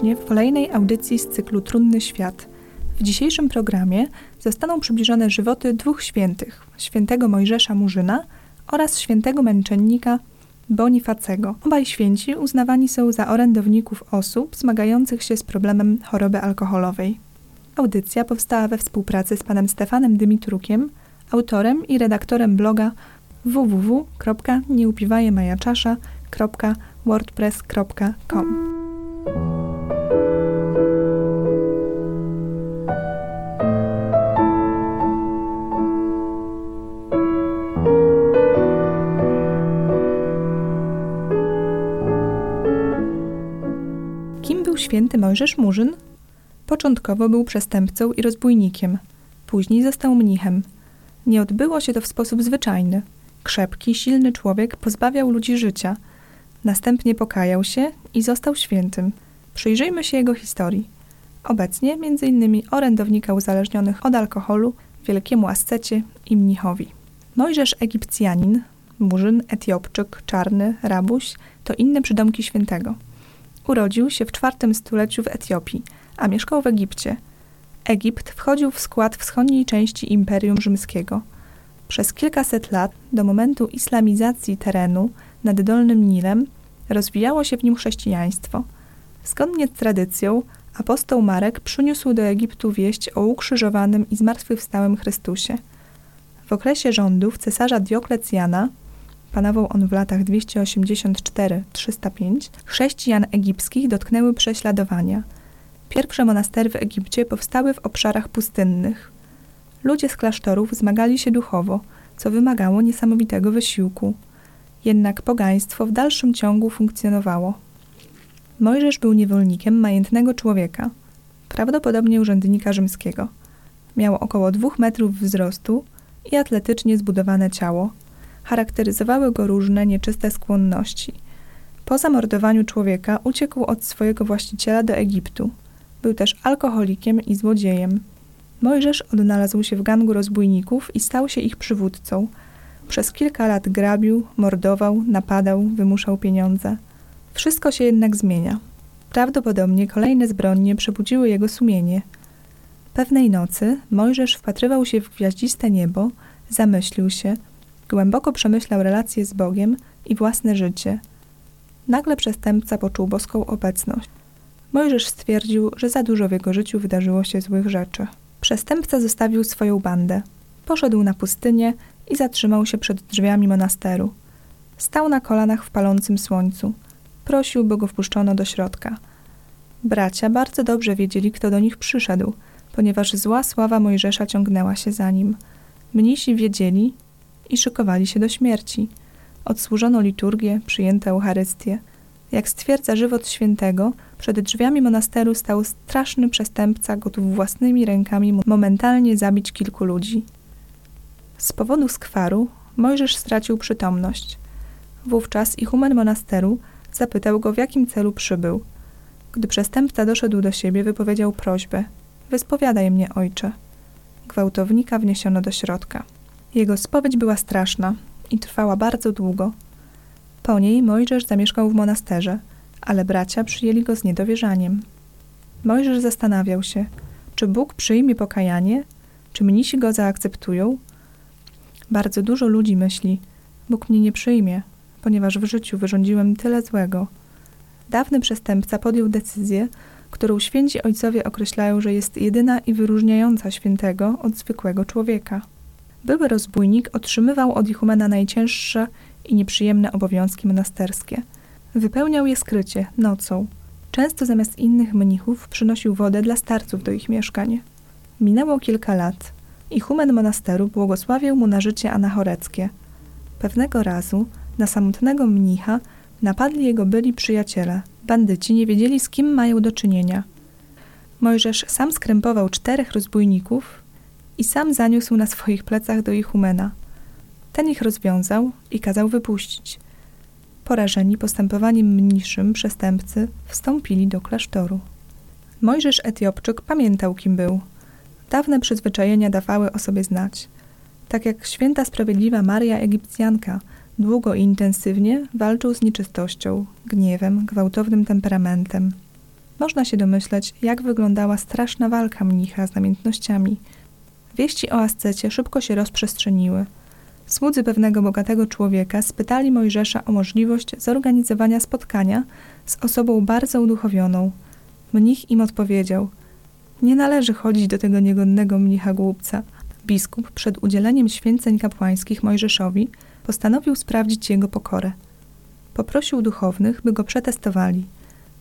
Serdecznie w kolejnej audycji z cyklu Trudny Świat. W dzisiejszym programie zostaną przybliżone żywoty dwóch świętych: świętego Mojżesza Murzyna oraz świętego męczennika Bonifacego. Obaj święci uznawani są za orędowników osób zmagających się z problemem choroby alkoholowej. Audycja powstała we współpracy z panem Stefanem Dymitrukiem, autorem i redaktorem bloga www.nieupiwajemajaczasza.wordpress.com. święty Mojżesz Murzyn? Początkowo był przestępcą i rozbójnikiem, później został mnichem. Nie odbyło się to w sposób zwyczajny. Krzepki, silny człowiek pozbawiał ludzi życia. Następnie pokajał się i został świętym. Przyjrzyjmy się jego historii. Obecnie m.in. orędownika uzależnionych od alkoholu, wielkiemu ascecie i mnichowi. Mojżesz Egipcjanin, Murzyn, Etiopczyk, Czarny, Rabuś to inne przydomki świętego. Urodził się w czwartym stuleciu w Etiopii, a mieszkał w Egipcie. Egipt wchodził w skład wschodniej części Imperium Rzymskiego. Przez kilkaset lat, do momentu islamizacji terenu nad Dolnym Nilem, rozwijało się w nim chrześcijaństwo. Zgodnie z tradycją, apostoł Marek przyniósł do Egiptu wieść o ukrzyżowanym i zmartwychwstałym Chrystusie. W okresie rządów cesarza Dioklecjana panował on w latach 284-305, chrześcijan egipskich dotknęły prześladowania. Pierwsze monastery w Egipcie powstały w obszarach pustynnych. Ludzie z klasztorów zmagali się duchowo, co wymagało niesamowitego wysiłku. Jednak pogaństwo w dalszym ciągu funkcjonowało. Mojżesz był niewolnikiem majętnego człowieka, prawdopodobnie urzędnika rzymskiego. Miał około dwóch metrów wzrostu i atletycznie zbudowane ciało – charakteryzowały go różne nieczyste skłonności. Po zamordowaniu człowieka uciekł od swojego właściciela do Egiptu. Był też alkoholikiem i złodziejem. Mojżesz odnalazł się w gangu rozbójników i stał się ich przywódcą. Przez kilka lat grabił, mordował, napadał, wymuszał pieniądze. Wszystko się jednak zmienia. Prawdopodobnie kolejne zbrodnie przebudziły jego sumienie. Pewnej nocy Mojżesz wpatrywał się w gwiaździste niebo, zamyślił się – Głęboko przemyślał relacje z Bogiem i własne życie. Nagle przestępca poczuł boską obecność. Mojżesz stwierdził, że za dużo w jego życiu wydarzyło się złych rzeczy. Przestępca zostawił swoją bandę. Poszedł na pustynię i zatrzymał się przed drzwiami monasteru. Stał na kolanach w palącym słońcu. Prosił, by go wpuszczono do środka. Bracia bardzo dobrze wiedzieli, kto do nich przyszedł, ponieważ zła sława Mojżesza ciągnęła się za nim. Mnisi wiedzieli, i szykowali się do śmierci. Odsłużono liturgię, przyjęto Eucharystię. Jak stwierdza żywot świętego, przed drzwiami monasteru stał straszny przestępca, gotów własnymi rękami momentalnie zabić kilku ludzi. Z powodu skwaru Mojżesz stracił przytomność. Wówczas ichumen monasteru zapytał go, w jakim celu przybył. Gdy przestępca doszedł do siebie, wypowiedział prośbę: Wyspowiadaj mnie, ojcze. Gwałtownika wniesiono do środka. Jego spowiedź była straszna i trwała bardzo długo. Po niej Mojżesz zamieszkał w monasterze, ale bracia przyjęli go z niedowierzaniem. Mojżesz zastanawiał się, czy Bóg przyjmie pokajanie, czy mnisi go zaakceptują. Bardzo dużo ludzi myśli, Bóg mnie nie przyjmie, ponieważ w życiu wyrządziłem tyle złego. Dawny przestępca podjął decyzję, którą święci ojcowie określają, że jest jedyna i wyróżniająca świętego od zwykłego człowieka. Były rozbójnik otrzymywał od ichumena najcięższe i nieprzyjemne obowiązki monasterskie. Wypełniał je skrycie, nocą. Często zamiast innych mnichów przynosił wodę dla starców do ich mieszkań. Minęło kilka lat. Ichumen monasteru błogosławił mu na życie anachoreckie. Pewnego razu na samotnego mnicha napadli jego byli przyjaciele. Bandyci nie wiedzieli, z kim mają do czynienia. Mojżesz sam skrępował czterech rozbójników i sam zaniósł na swoich plecach do Ichumena. Ten ich rozwiązał i kazał wypuścić. Porażeni postępowaniem mniejszym przestępcy wstąpili do klasztoru. Mojżesz Etiopczyk pamiętał, kim był. Dawne przyzwyczajenia dawały o sobie znać. Tak jak święta sprawiedliwa Maria Egipcjanka długo i intensywnie walczył z nieczystością, gniewem, gwałtownym temperamentem. Można się domyśleć, jak wyglądała straszna walka mnicha z namiętnościami. Wieści o ascecie szybko się rozprzestrzeniły – Słudzy pewnego bogatego człowieka spytali Mojżesza o możliwość zorganizowania spotkania z osobą bardzo uduchowioną. Mnich im odpowiedział: Nie należy chodzić do tego niegodnego mnicha głupca. Biskup przed udzieleniem święceń kapłańskich Mojżeszowi postanowił sprawdzić jego pokorę. Poprosił duchownych, by go przetestowali.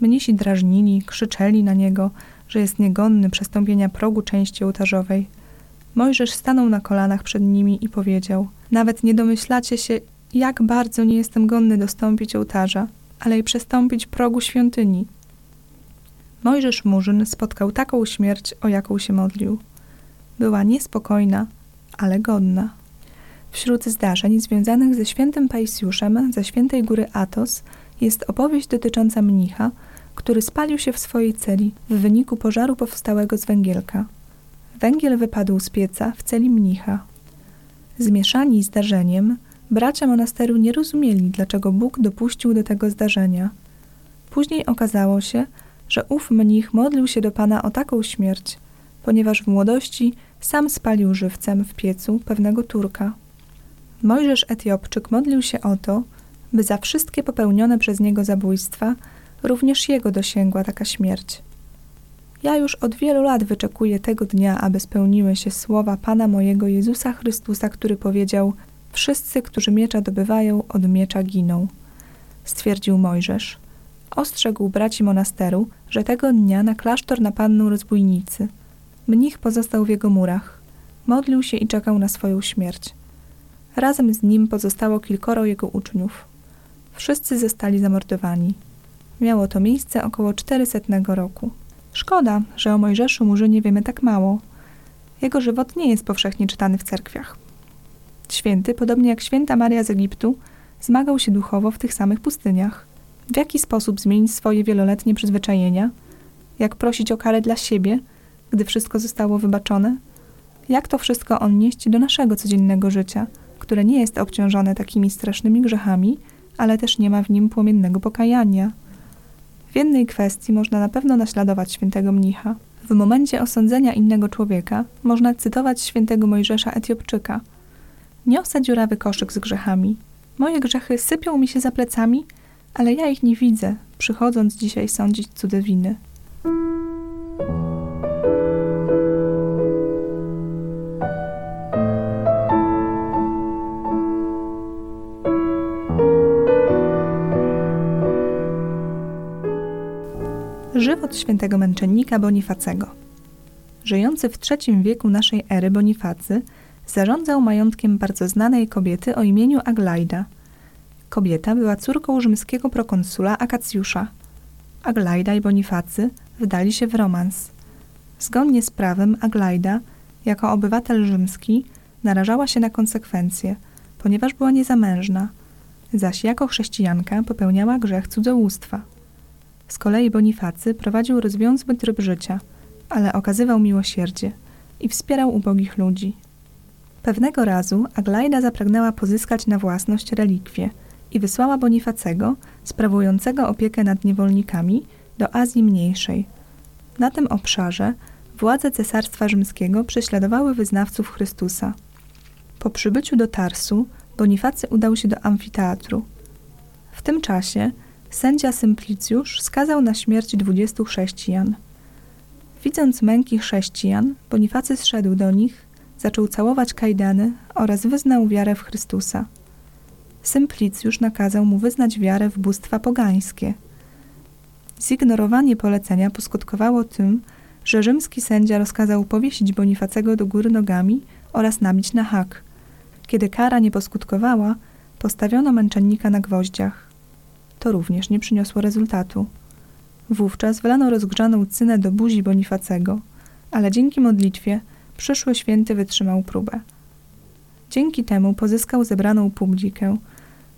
Mnisi drażnili, krzyczeli na niego, że jest niegodny przestąpienia progu części ołtarzowej. Mojżesz stanął na kolanach przed nimi i powiedział – nawet nie domyślacie się, jak bardzo nie jestem godny dostąpić ołtarza, ale i przestąpić progu świątyni. Mojżesz Murzyn spotkał taką śmierć, o jaką się modlił. Była niespokojna, ale godna. Wśród zdarzeń związanych ze świętym Pajsjuszem ze świętej góry Atos jest opowieść dotycząca mnicha, który spalił się w swojej celi w wyniku pożaru powstałego z węgielka. Węgiel wypadł z pieca w celi mnicha. Zmieszani zdarzeniem, bracia monasteru nie rozumieli, dlaczego Bóg dopuścił do tego zdarzenia. Później okazało się, że ów mnich modlił się do Pana o taką śmierć, ponieważ w młodości sam spalił żywcem w piecu pewnego Turka. Mojżesz Etiopczyk modlił się o to, by za wszystkie popełnione przez niego zabójstwa również jego dosięgła taka śmierć. Ja już od wielu lat wyczekuję tego dnia, aby spełniły się słowa Pana mojego Jezusa Chrystusa, który powiedział: Wszyscy, którzy miecza dobywają, od miecza giną. Stwierdził Mojżesz. Ostrzegł braci monasteru, że tego dnia na klasztor napadną rozbójnicy. Mnich pozostał w jego murach. Modlił się i czekał na swoją śmierć. Razem z nim pozostało kilkoro jego uczniów. Wszyscy zostali zamordowani. Miało to miejsce około 400 roku. Szkoda, że o Mojżeszu Murzynie wiemy tak mało. Jego żywot nie jest powszechnie czytany w cerkwiach. Święty, podobnie jak święta Maria z Egiptu, zmagał się duchowo w tych samych pustyniach. W jaki sposób zmienić swoje wieloletnie przyzwyczajenia? Jak prosić o karę dla siebie, gdy wszystko zostało wybaczone? Jak to wszystko odnieść do naszego codziennego życia, które nie jest obciążone takimi strasznymi grzechami, ale też nie ma w nim płomiennego pokajania? W jednej kwestii można na pewno naśladować świętego mnicha. W momencie osądzenia innego człowieka można cytować świętego Mojżesza Etiopczyka. Niosę dziurawy koszyk z grzechami. Moje grzechy sypią mi się za plecami, ale ja ich nie widzę, przychodząc dzisiaj sądzić cudze świętego męczennika Bonifacego. Żyjący w III wieku naszej ery Bonifacy zarządzał majątkiem bardzo znanej kobiety o imieniu Aglajda. Kobieta była córką rzymskiego prokonsula Akacjusza. Aglajda i Bonifacy wdali się w romans. Zgodnie z prawem Aglajda, jako obywatel rzymski, narażała się na konsekwencje, ponieważ była niezamężna, zaś jako chrześcijanka popełniała grzech cudzołóstwa. Z kolei Bonifacy prowadził rozwiązły tryb życia, ale okazywał miłosierdzie i wspierał ubogich ludzi. Pewnego razu Aglajda zapragnęła pozyskać na własność relikwie i wysłała Bonifacego, sprawującego opiekę nad niewolnikami, do Azji Mniejszej. Na tym obszarze władze Cesarstwa Rzymskiego prześladowały wyznawców Chrystusa. Po przybyciu do Tarsu Bonifacy udał się do amfiteatru. W tym czasie sędzia Symplicjusz skazał na śmierć dwudziestu chrześcijan. Widząc męki chrześcijan, Bonifacy zszedł do nich, zaczął całować kajdany oraz wyznał wiarę w Chrystusa. Symplicjusz nakazał mu wyznać wiarę w bóstwa pogańskie. Zignorowanie polecenia poskutkowało tym, że rzymski sędzia rozkazał powiesić Bonifacego do góry nogami oraz nabić na hak. Kiedy kara nie poskutkowała, postawiono męczennika na gwoździach. To również nie przyniosło rezultatu. Wówczas wlano rozgrzaną cynę do buzi Bonifacego, ale dzięki modlitwie przyszły święty wytrzymał próbę. Dzięki temu pozyskał zebraną publikę,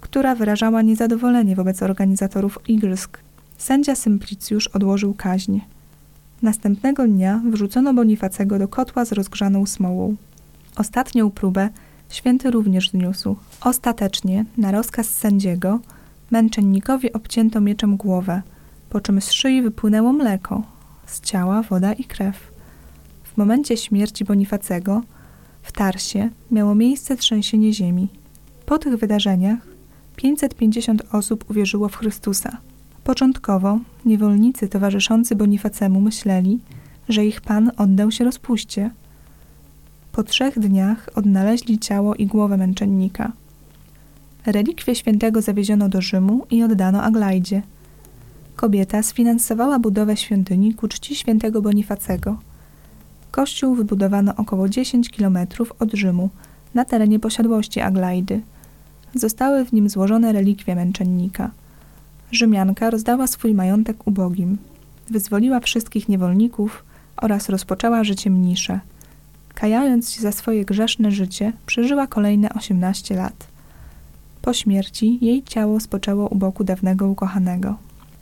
która wyrażała niezadowolenie wobec organizatorów igrzysk. Sędzia Symplicjusz odłożył kaźń. Następnego dnia wrzucono Bonifacego do kotła z rozgrzaną smołą. Ostatnią próbę święty również zniósł. Ostatecznie, na rozkaz sędziego, męczennikowi obcięto mieczem głowę, po czym z szyi wypłynęło mleko, z ciała woda i krew. W momencie śmierci Bonifacego w Tarsie miało miejsce trzęsienie ziemi. Po tych wydarzeniach 550 osób uwierzyło w Chrystusa. Początkowo niewolnicy towarzyszący Bonifacemu myśleli, że ich pan oddał się rozpuście. Po trzech dniach odnaleźli ciało i głowę męczennika. Relikwie świętego zawieziono do Rzymu i oddano Aglajdzie. Kobieta sfinansowała budowę świątyni ku czci świętego Bonifacego. Kościół wybudowano około 10 kilometrów od Rzymu, na terenie posiadłości Aglajdy. Zostały w nim złożone relikwie męczennika – Rzymianka rozdała swój majątek ubogim, wyzwoliła wszystkich niewolników oraz rozpoczęła życie mnisze. Kajając się za swoje grzeszne życie, przeżyła kolejne 18 lat. Po śmierci jej ciało spoczęło u boku dawnego ukochanego.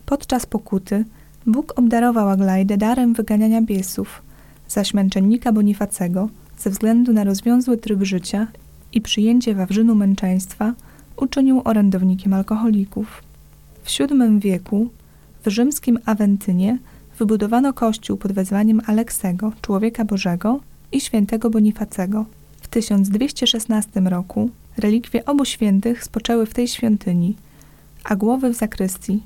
Podczas pokuty Bóg obdarował Aglajdę darem wyganiania biesów, zaś męczennika Bonifacego, ze względu na rozwiązły tryb życia i przyjęcie wawrzynu męczeństwa, uczynił orędownikiem alkoholików. W VII wieku w rzymskim Awentynie wybudowano kościół pod wezwaniem Aleksego, człowieka Bożego i świętego Bonifacego. W 1216 roku relikwie obu świętych spoczęły w tej świątyni, a głowy w zakrystii.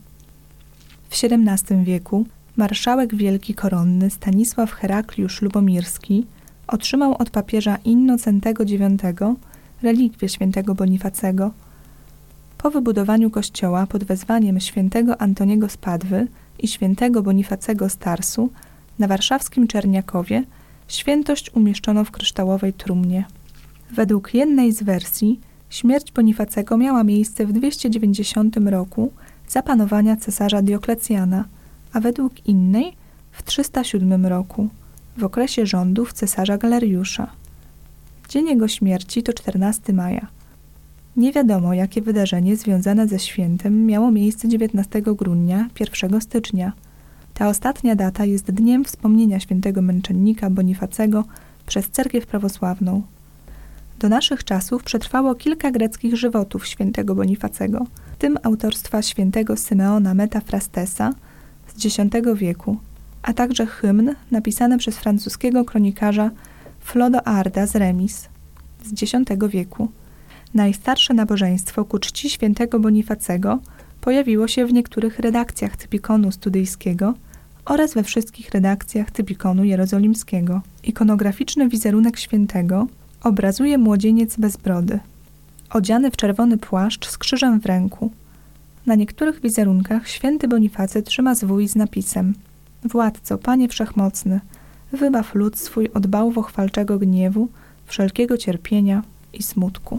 W XVII wieku marszałek wielki koronny Stanisław Herakliusz Lubomirski otrzymał od papieża Innocentego IX relikwie świętego Bonifacego – po wybudowaniu kościoła pod wezwaniem świętego Antoniego z Padwy i świętego Bonifacego z Tarsu na warszawskim Czerniakowie świętość umieszczono w kryształowej trumnie. Według jednej z wersji śmierć Bonifacego miała miejsce w 290 roku za panowania cesarza Dioklecjana, a według innej w 307 roku, w okresie rządów cesarza Galeriusza. Dzień jego śmierci to 14 maja. Nie wiadomo, jakie wydarzenie związane ze świętem miało miejsce 19 grudnia 1 stycznia. Ta ostatnia data jest dniem wspomnienia świętego męczennika Bonifacego przez cerkiew prawosławną. Do naszych czasów przetrwało kilka greckich żywotów świętego Bonifacego, w tym autorstwa świętego Symeona Metafrastesa z X wieku, a także hymn napisany przez francuskiego kronikarza Flodo Arda z Remis z X wieku. Najstarsze nabożeństwo ku czci świętego Bonifacego pojawiło się w niektórych redakcjach Typikonu studyjskiego oraz we wszystkich redakcjach Typikonu jerozolimskiego. Ikonograficzny wizerunek świętego obrazuje młodzieniec bez brody, odziany w czerwony płaszcz z krzyżem w ręku. Na niektórych wizerunkach święty Bonifacy trzyma zwój z napisem Władco, Panie Wszechmocny, wybaw lud swój od bałwochwalczego gniewu, wszelkiego cierpienia, i smutku.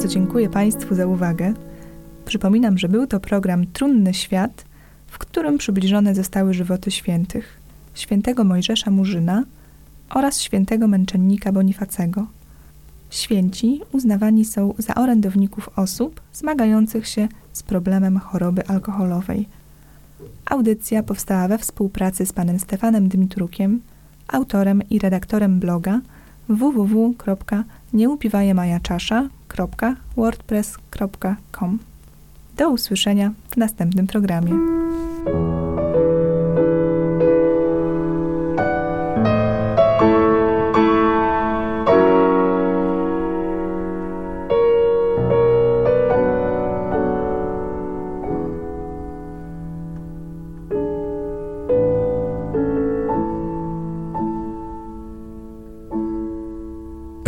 Bardzo dziękuję Państwu za uwagę. Przypominam, że był to program Trunny Świat, w którym przybliżone zostały żywoty świętych świętego Mojżesza Murzyna oraz świętego męczennika Bonifacego. Święci uznawani są za orędowników osób zmagających się z problemem choroby alkoholowej. Audycja powstała we współpracy z panem Stefanem Dmitrukiem, autorem i redaktorem bloga www.nieupiwajemajaczasza.wordpress.com. Do usłyszenia w następnym programie.